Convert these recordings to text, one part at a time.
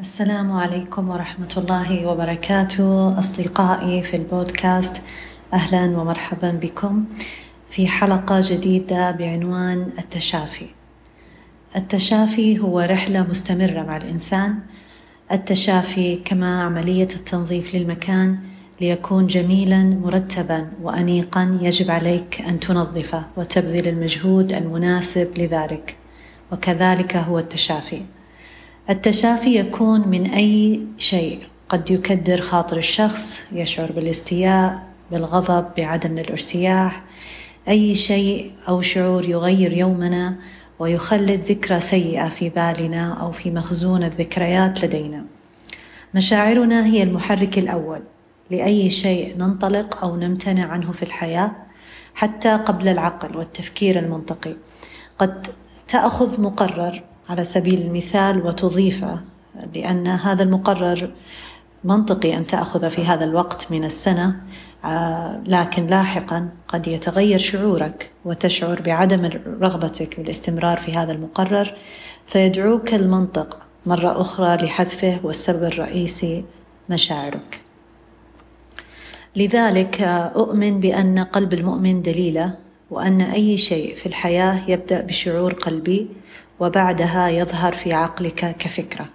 السلام عليكم ورحمة الله وبركاته أصدقائي في البودكاست أهلا ومرحبا بكم في حلقة جديدة بعنوان التشافي. التشافي هو رحلة مستمرة مع الإنسان. التشافي كما عملية التنظيف للمكان ليكون جميلا مرتبا وأنيقا يجب عليك أن تنظفه وتبذل المجهود المناسب لذلك. وكذلك هو التشافي. التشافي يكون من أي شيء. قد يكدر خاطر الشخص يشعر بالاستياء بالغضب بعدم الارتياح. أي شيء أو شعور يغير يومنا ويخلد ذكرى سيئة في بالنا أو في مخزون الذكريات لدينا. مشاعرنا هي المحرك الأول لأي شيء ننطلق أو نمتنع عنه في الحياة حتى قبل العقل والتفكير المنطقي. قد تأخذ مقرر على سبيل المثال وتضيفه لأن هذا المقرر منطقي أن تأخذ في هذا الوقت من السنة آه، لكن لاحقا قد يتغير شعورك وتشعر بعدم رغبتك بالاستمرار في هذا المقرر فيدعوك المنطق مرة أخرى لحذفه والسبب الرئيسي مشاعرك. لذلك أؤمن بأن قلب المؤمن دليله وأن أي شيء في الحياة يبدأ بشعور قلبي وبعدها يظهر في عقلك كفكرة.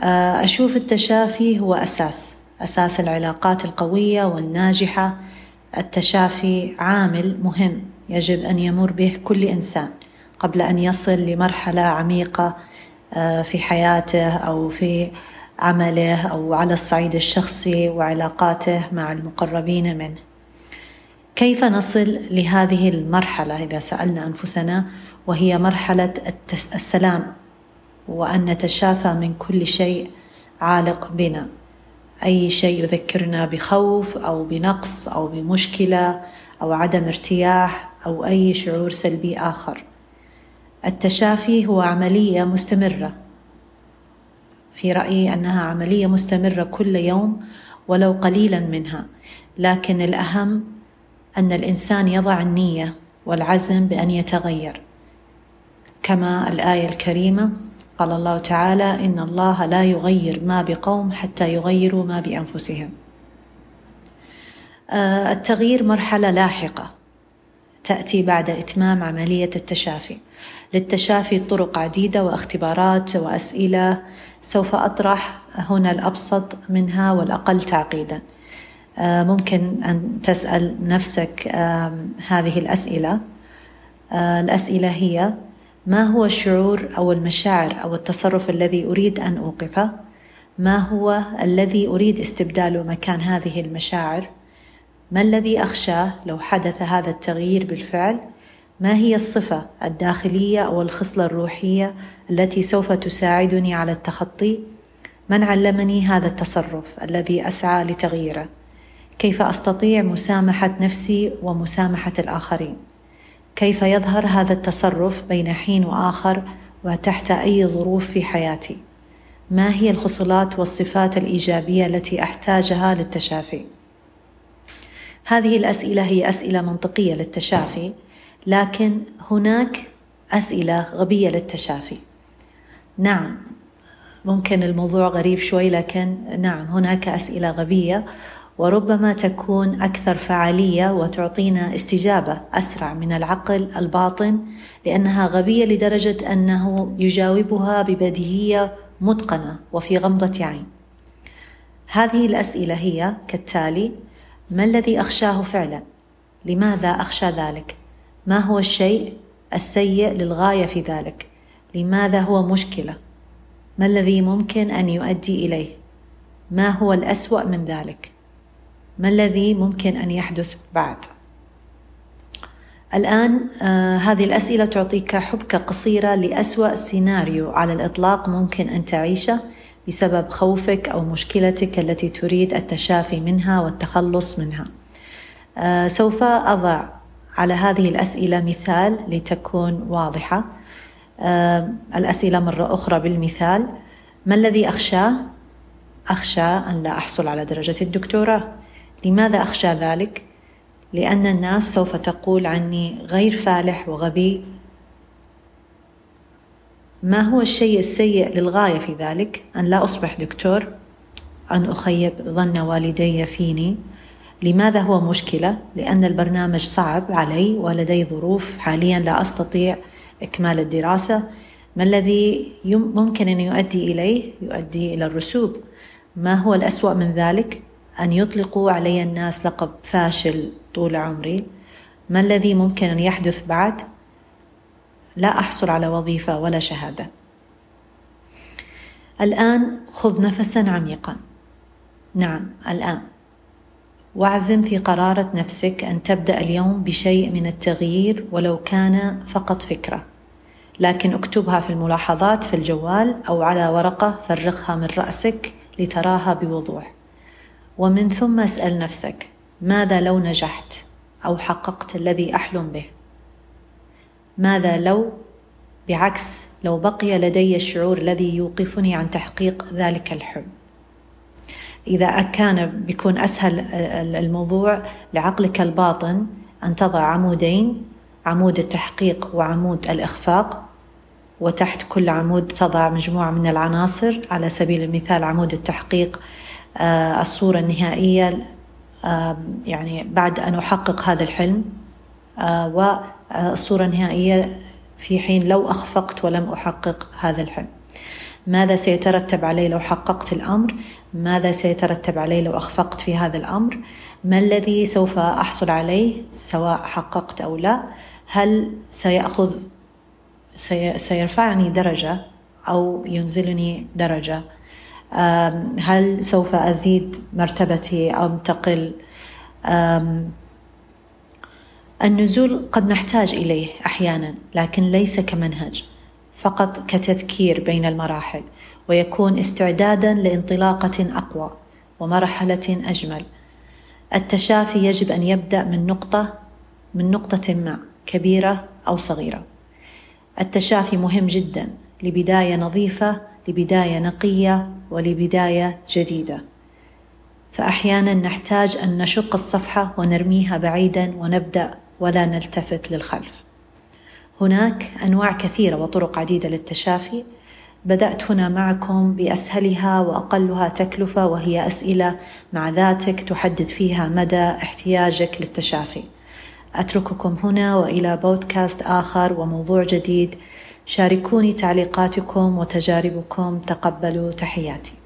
آه، أشوف التشافي هو أساس أساس العلاقات القوية والناجحة. التشافي عامل مهم يجب أن يمر به كل إنسان قبل أن يصل لمرحلة عميقة آه، في حياته أو في عمله أو على الصعيد الشخصي وعلاقاته مع المقربين منه. كيف نصل لهذه المرحلة؟ إذا سألنا أنفسنا وهي مرحلة السلام وأن نتشافى من كل شيء عالق بنا. أي شيء يذكرنا بخوف أو بنقص أو بمشكلة أو عدم ارتياح أو أي شعور سلبي آخر. التشافي هو عملية مستمرة. في رأيي أنها عملية مستمرة كل يوم ولو قليلا منها. لكن الأهم أن الإنسان يضع النية والعزم بأن يتغير. كما الآية الكريمة قال الله تعالى إن الله لا يغير ما بقوم حتى يغيروا ما بأنفسهم. آه، التغيير مرحلة لاحقة تأتي بعد إتمام عملية التشافي. للتشافي طرق عديدة واختبارات وأسئلة سوف أطرح هنا الأبسط منها والأقل تعقيدا. آه، ممكن أن تسأل نفسك هذه الأسئلة. آه، الأسئلة هي ما هو الشعور أو المشاعر أو التصرف الذي أريد أن أوقفه؟ ما هو الذي أريد استبداله مكان هذه المشاعر؟ ما الذي أخشاه لو حدث هذا التغيير بالفعل؟ ما هي الصفة الداخلية أو الخصلة الروحية التي سوف تساعدني على التخطي؟ من علمني هذا التصرف الذي أسعى لتغييره؟ كيف أستطيع مسامحة نفسي ومسامحة الآخرين؟ كيف يظهر هذا التصرف بين حين وآخر وتحت أي ظروف في حياتي؟ ما هي الخصلات والصفات الإيجابية التي أحتاجها للتشافي؟ هذه الأسئلة هي أسئلة منطقية للتشافي لكن هناك أسئلة غبية للتشافي. نعم ممكن الموضوع غريب شوي لكن نعم هناك أسئلة غبية. وربما تكون أكثر فعالية وتعطينا استجابة أسرع من العقل الباطن لأنها غبية لدرجة أنه يجاوبها ببديهية متقنة وفي غمضة عين. هذه الأسئلة هي كالتالي ما الذي أخشاه فعلا؟ لماذا أخشى ذلك؟ ما هو الشيء السيء للغاية في ذلك؟ لماذا هو مشكلة؟ ما الذي ممكن أن يؤدي إليه؟ ما هو الأسوأ من ذلك؟ ما الذي ممكن أن يحدث بعد الآن آه هذه الأسئلة تعطيك حبكة قصيرة لأسوأ سيناريو على الإطلاق ممكن أن تعيشه بسبب خوفك أو مشكلتك التي تريد التشافي منها والتخلص منها. آه سوف أضع على هذه الأسئلة مثال لتكون واضحة. آه الأسئلة مرة أخرى بالمثال ما الذي أخشاه؟ أخشى أن لا أحصل على درجة الدكتوراه لماذا أخشى ذلك؟ لأن الناس سوف تقول عني غير فالح وغبي. ما هو الشيء السيء للغاية في ذلك؟ أن لا أصبح دكتور؟ أن أخيب ظن والدي فيني لماذا هو مشكلة؟ لأن البرنامج صعب علي ولدي ظروف حاليا لا أستطيع إكمال الدراسة. ما الذي ممكن أن يؤدي إليه؟ يؤدي إلى الرسوب. ما هو الأسوأ من ذلك؟ أن يطلقوا علي الناس لقب فاشل طول عمري. ما الذي ممكن أن يحدث بعد؟ لا أحصل على وظيفة ولا شهادة. الآن خذ نفسا عميقا. نعم الآن. واعزم في قرارة نفسك أن تبدأ اليوم بشيء من التغيير ولو كان فقط فكرة. لكن اكتبها في الملاحظات في الجوال أو على ورقة فرغها من رأسك لتراها بوضوح. ومن ثم اسأل نفسك ماذا لو نجحت أو حققت الذي أحلم به؟ ماذا لو؟ بعكس لو بقي لدي الشعور الذي يوقفني عن تحقيق ذلك الحلم. إذا كان بيكون أسهل الموضوع لعقلك الباطن أن تضع عمودين عمود التحقيق وعمود الإخفاق وتحت كل عمود تضع مجموعة من العناصر على سبيل المثال عمود التحقيق الصورة النهائية يعني بعد أن أحقق هذا الحلم آه، والصورة النهائية في حين لو أخفقت ولم أحقق هذا الحلم. ماذا سيترتب علي لو حققت الأمر؟ ماذا سيترتب علي لو أخفقت في هذا الأمر؟ ما الذي سوف أحصل عليه سواء حققت أو لا؟ هل سيأخذ سيرفعني درجة أو ينزلني درجة؟ هل سوف أزيد مرتبتي أو أنتقل؟ النزول قد نحتاج إليه أحيانا لكن ليس كمنهج فقط كتذكير بين المراحل ويكون استعدادا لانطلاقة أقوى ومرحلة أجمل. التشافي يجب أن يبدأ من نقطة من نقطة ما كبيرة أو صغيرة. التشافي مهم جدا لبداية نظيفة لبداية نقية ولبداية جديدة. فأحيانا نحتاج أن نشق الصفحة ونرميها بعيدا ونبدأ ولا نلتفت للخلف. هناك أنواع كثيرة وطرق عديدة للتشافي. بدأت هنا معكم بأسهلها وأقلها تكلفة وهي أسئلة مع ذاتك تحدد فيها مدى احتياجك للتشافي. أترككم هنا وإلى بودكاست آخر وموضوع جديد. شاركوني تعليقاتكم وتجاربكم تقبلوا تحياتي.